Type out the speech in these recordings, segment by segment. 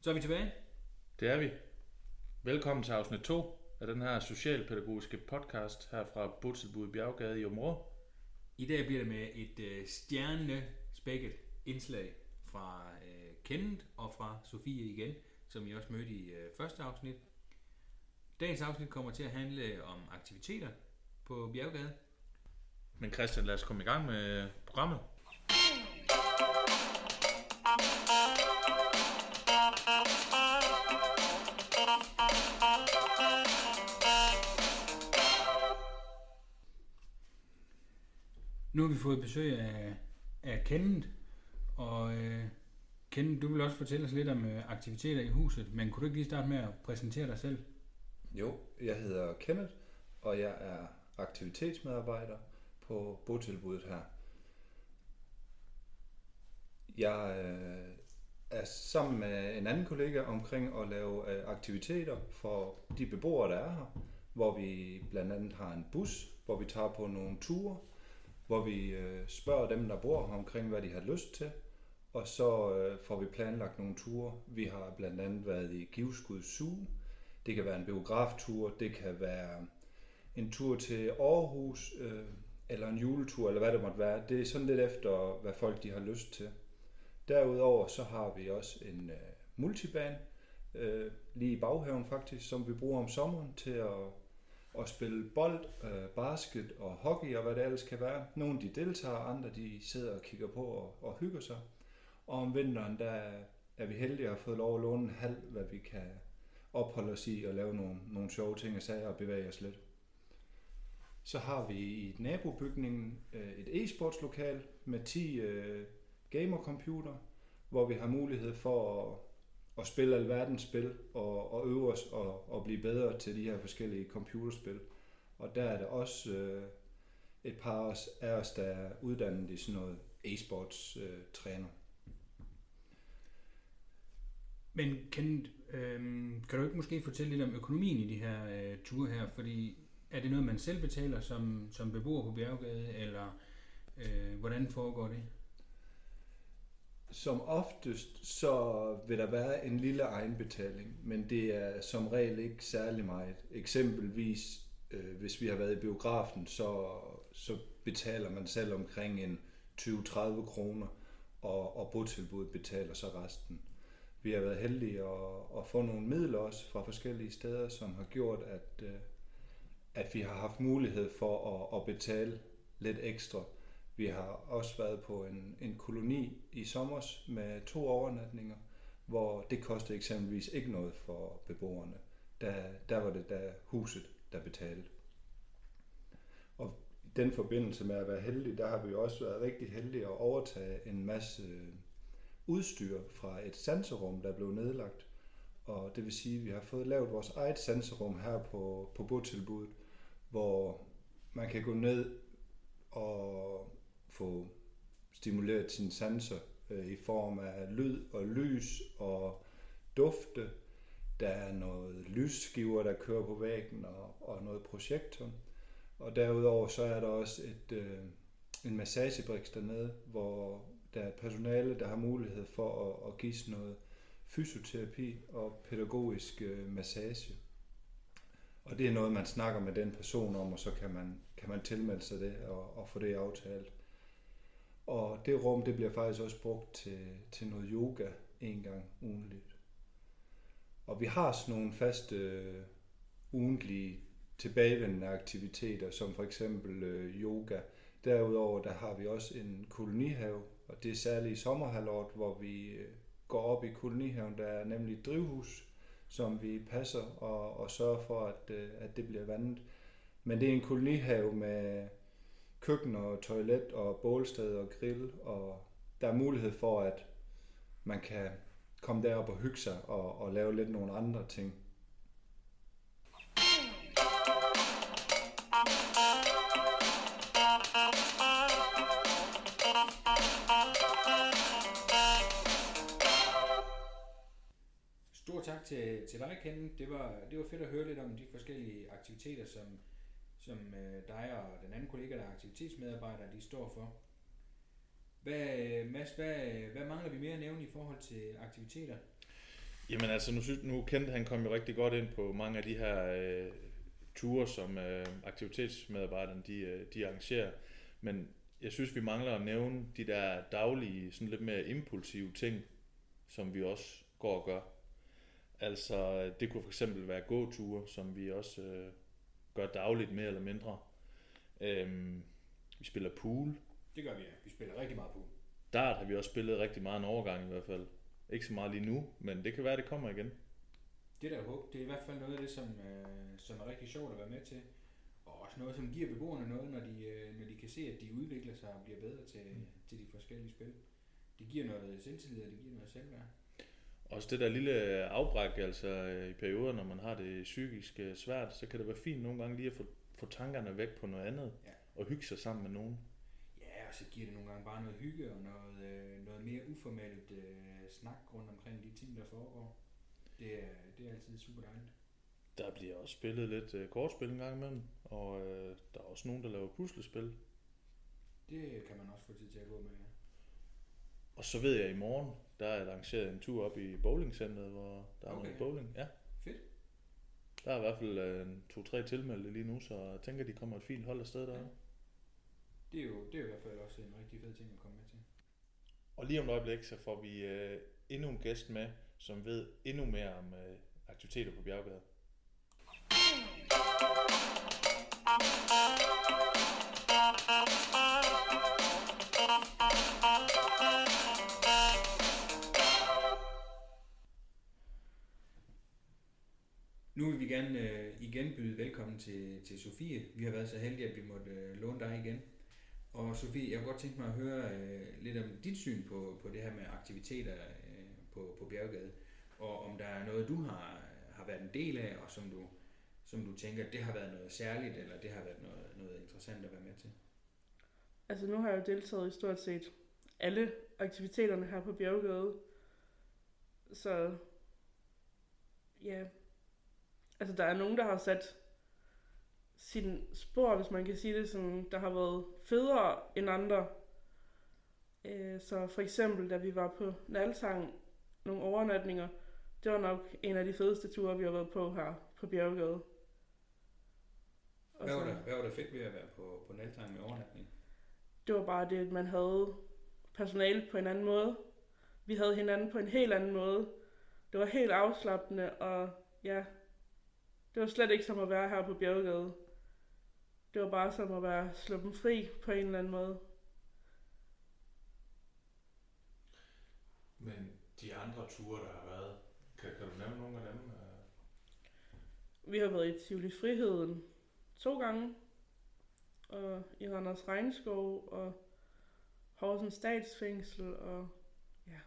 Så er vi tilbage. Det er vi. Velkommen til afsnit 2 af den her socialpædagogiske podcast her fra Botilbud Bjerggade i Områ. I dag bliver det med et øh, stjernespækket indslag fra øh, Kenneth og fra Sofie igen, som vi også mødte i øh, første afsnit. Dagens afsnit kommer til at handle om aktiviteter på Bjerggade. Men Christian, lad os komme i gang med programmet. Nu har vi fået besøg af, af Kenneth, og øh, Kenneth, du vil også fortælle os lidt om øh, aktiviteter i huset, men kunne du ikke lige starte med at præsentere dig selv? Jo, jeg hedder Kenneth, og jeg er aktivitetsmedarbejder på botilbuddet her. Jeg øh, er sammen med en anden kollega omkring at lave øh, aktiviteter for de beboere, der er her, hvor vi blandt andet har en bus, hvor vi tager på nogle ture, hvor vi øh, spørger dem, der bor her omkring, hvad de har lyst til, og så øh, får vi planlagt nogle ture. Vi har blandt andet været i Givskud Zoo. Det kan være en biograftur, det kan være en tur til Aarhus, øh, eller en juletur, eller hvad det måtte være. Det er sådan lidt efter, hvad folk de har lyst til. Derudover så har vi også en øh, multibane, øh, lige i baghaven faktisk, som vi bruger om sommeren til at, at spille bold, øh, basket og hockey og hvad det ellers kan være. Nogle de deltager, andre de sidder og kigger på og, og hygger sig. Og om vinteren, der er vi heldige at have fået lov at låne en halv, hvad vi kan opholde os i og lave nogle, nogle sjove ting og sager og bevæge os lidt. Så har vi i nabobygningen øh, et e-sportslokal med 10 øh, gamercomputer, hvor vi har mulighed for at, at spille alverdens spil og, og øve os og, og blive bedre til de her forskellige computerspil. Og der er der også øh, et par af os, der er uddannet i sådan noget e-sports øh, træner. Men Kenneth, øh, kan du ikke måske fortælle lidt om økonomien i de her øh, ture her? Fordi er det noget, man selv betaler som, som beboer på Bjerggade, eller øh, hvordan foregår det? Som oftest så vil der være en lille egenbetaling, men det er som regel ikke særlig meget. Eksempelvis, øh, hvis vi har været i biografen, så, så betaler man selv omkring en 20-30 kroner, og, og botilbuddet betaler så resten. Vi har været heldige at, at få nogle midler også fra forskellige steder, som har gjort, at, øh, at vi har haft mulighed for at, at betale lidt ekstra. Vi har også været på en, en koloni i sommer med to overnatninger, hvor det kostede eksempelvis ikke noget for beboerne. Der, der var det da huset, der betalte. Og i den forbindelse med at være heldig, der har vi også været rigtig heldige at overtage en masse udstyr fra et sanserum, der blev nedlagt. Og det vil sige, at vi har fået lavet vores eget sanserum her på, på botilbuddet, hvor man kan gå ned og få stimuleret sine sanser øh, i form af lyd og lys og dufte. Der er noget lysskiver, der kører på væggen og, og noget projektor. Og derudover så er der også et, øh, en massagebriks dernede, hvor der er personale, der har mulighed for at, at give sådan noget fysioterapi og pædagogisk øh, massage. Og det er noget, man snakker med den person om, og så kan man, kan man tilmelde sig det og, og få det aftalt. Og det rum, det bliver faktisk også brugt til, til noget yoga en gang ugenligt. Og vi har sådan nogle faste øh, ugentlige tilbagevendende aktiviteter, som for eksempel øh, yoga. Derudover der har vi også en kolonihave, og det er særligt i sommerhalvåret, hvor vi øh, går op i kolonihaven. Der er nemlig et drivhus, som vi passer og, og sørger for, at, øh, at det bliver vandet. Men det er en kolonihave med køkken og toilet og bålsted og grill, og der er mulighed for, at man kan komme derop og hygge sig og, og lave lidt nogle andre ting. Stor tak til, til dig, Kenneth. Det var, det var fedt at høre lidt om de forskellige aktiviteter, som, som øh, dig og den anden kollega, der er aktivitetsmedarbejder, de står for. Hvad, øh, Mads, hvad, øh, hvad mangler vi mere at nævne i forhold til aktiviteter? Jamen altså, nu, synes, nu kendte han kom jo rigtig godt ind på mange af de her øh, ture, som øh, aktivitetsmedarbejderne de, øh, de arrangerer. Men jeg synes, vi mangler at nævne de der daglige, sådan lidt mere impulsive ting, som vi også går og gør. Altså, øh, det kunne for eksempel være gåture, som vi også øh, gør dagligt mere eller mindre. Øhm, vi spiller pool. Det gør vi, ja. Vi spiller rigtig meget pool. Dart har vi også spillet rigtig meget en overgang i hvert fald. Ikke så meget lige nu, men det kan være, det kommer igen. Det der håb, det er i hvert fald noget af det, som, øh, som er rigtig sjovt at være med til. Og også noget, som giver beboerne noget, når de, øh, når de kan se, at de udvikler sig og bliver bedre til, mm. til de forskellige spil. Det giver noget selvtillid, og det giver noget selvværd. Også det der lille afbræk, altså øh, i perioder, når man har det psykisk svært, så kan det være fint nogle gange lige at få, få tankerne væk på noget andet, Ja. og hygge sig sammen med nogen. Ja, og så giver det nogle gange bare noget hygge og noget, øh, noget mere uformelt øh, snak rundt omkring de ting, der foregår. Det er, det er altid super dejligt. Der bliver også spillet lidt øh, kortspil en gang imellem, og øh, der er også nogen, der laver puslespil. Det kan man også få tid til at gå med. ja. Og så ved jeg, at i morgen, der er arrangeret en tur op i bowlingcenteret, hvor der er Okay. noget bowling. Ja. Fedt. Der er i hvert fald øh, to-tre tilmeldte lige nu, så jeg tænker, de kommer et fint hold afsted der. Ja. Det er, jo, det er jo i hvert fald også en rigtig fed ting at komme med til. Og lige om et øjeblik, så får vi øh, endnu en gæst med, som ved endnu mere om øh, aktiviteter på Bjerggade. Nu vil vi gerne øh, igen byde velkommen til, til Sofie. Vi har været så heldige, at vi måtte øh, låne dig igen. Og Sofie, jeg kunne godt tænke mig at høre øh, lidt om dit syn på, på det her med aktiviteter øh, på, på Bjerggade. Og om der er noget, du har, har været en del af, og som du, som du tænker, det har været noget særligt, eller det har været noget, noget interessant at være med til. Altså nu har jeg jo deltaget i stort set alle aktiviteterne her på Bjerggade. Så ja, altså der er nogen, der har sat sin spor, hvis man kan sige det sådan, der har været federe end andre. Øh, Så for eksempel, da vi var på Naltang, nogle overnatninger, det var nok en af de fedeste ture, vi har været på her på Bjerggade. Og Hvad var, der, hvad var der fedt ved at være på, på Naltang med overnatning? det var bare det, at man havde personale på en anden måde. Vi havde hinanden på en helt anden måde. Det var helt afslappende, og ja, det var slet ikke som at være her på Bjerggade. Det var bare som at være sluppen fri på en eller anden måde. Men de andre ture, der har været, kan, kan du nævne nogle af dem? Vi har været i Tivoli Friheden to gange, og i Randers Regnskov, og Horsens Statsfængsel, og ja,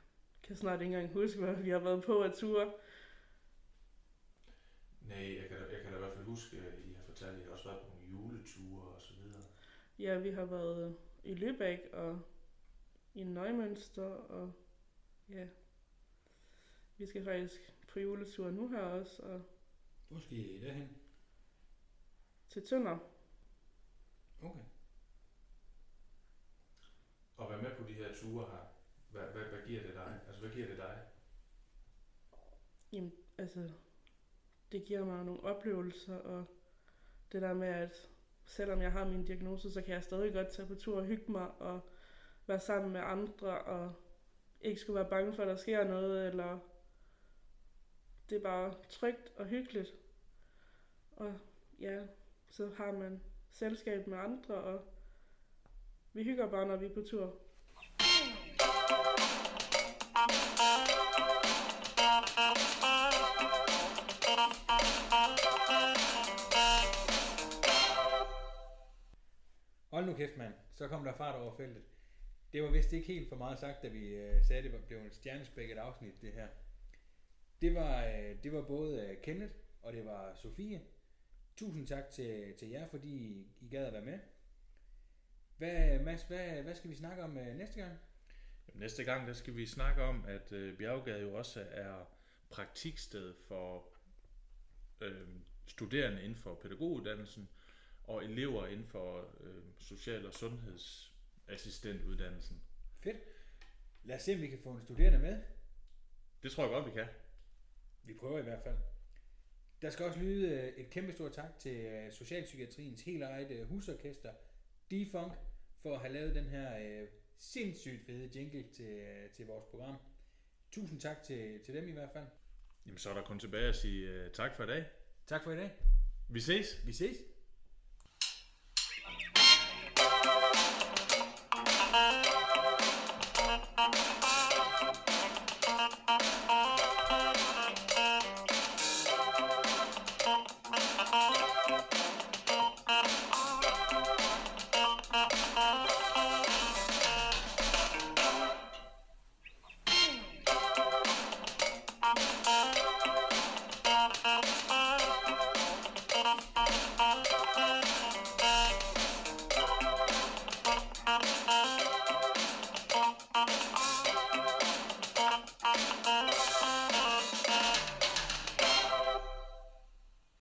kan snart ikke engang huske, hvad vi har været på af ture. Nej, jeg kan, da- jeg kan da i hvert fald huske, at I har fortalt, at I har også været på nogle juleture og så videre. Ja, vi har været i Lübeck og i Neumünster, og ja, vi skal faktisk på juletur nu her også, og Hvor skal I derhen? til Tønder. Okay. Og være med på de her ture her, hvad, hvad, hvad giver det dig? Altså, hvad giver det dig? Jamen, altså, det giver mig nogle oplevelser, og det der med, at selvom jeg har min diagnose, så kan jeg stadig godt tage på tur og hygge mig, og være sammen med andre, og ikke skulle være bange for, at der sker noget, eller det er bare trygt og hyggeligt. Og ja, så har man selskab med andre, og vi hygger bare, når vi er på tur. Hold nu kæft, mand. Så kom der fart over feltet. Det var vist ikke helt for meget sagt, da vi øh, sagde, at det var, blev en stjernespækket afsnit, det her. Det var, øh, det var både øh, Kenneth og det var Sofie. Tusind tak til, til jer, fordi I, I gad at være med. Hvad, Mads, hvad, hvad skal vi snakke om øh, næste gang? Jamen, næste gang, der skal vi snakke om, at øh, Bjerggade jo også er praktiksted for øh, studerende inden for pædagoguddannelsen og elever inden for øh, social- og sundhedsassistentuddannelsen. Fedt. Lad os se, om vi kan få en studerende med. Det tror jeg godt, vi kan. Vi prøver i hvert fald. Der skal også lyde øh, et kæmpe stort tak til øh, Socialpsykiatriens helt eget øh, husorkester, Defunk, for at have lavet den her øh, sindssygt fede jingle til, øh, til vores program. Tusind tak til, til dem i hvert fald. Jamen, så er der kun tilbage at sige uh, tak for i dag. Tak for i dag. Vi ses! Vi ses.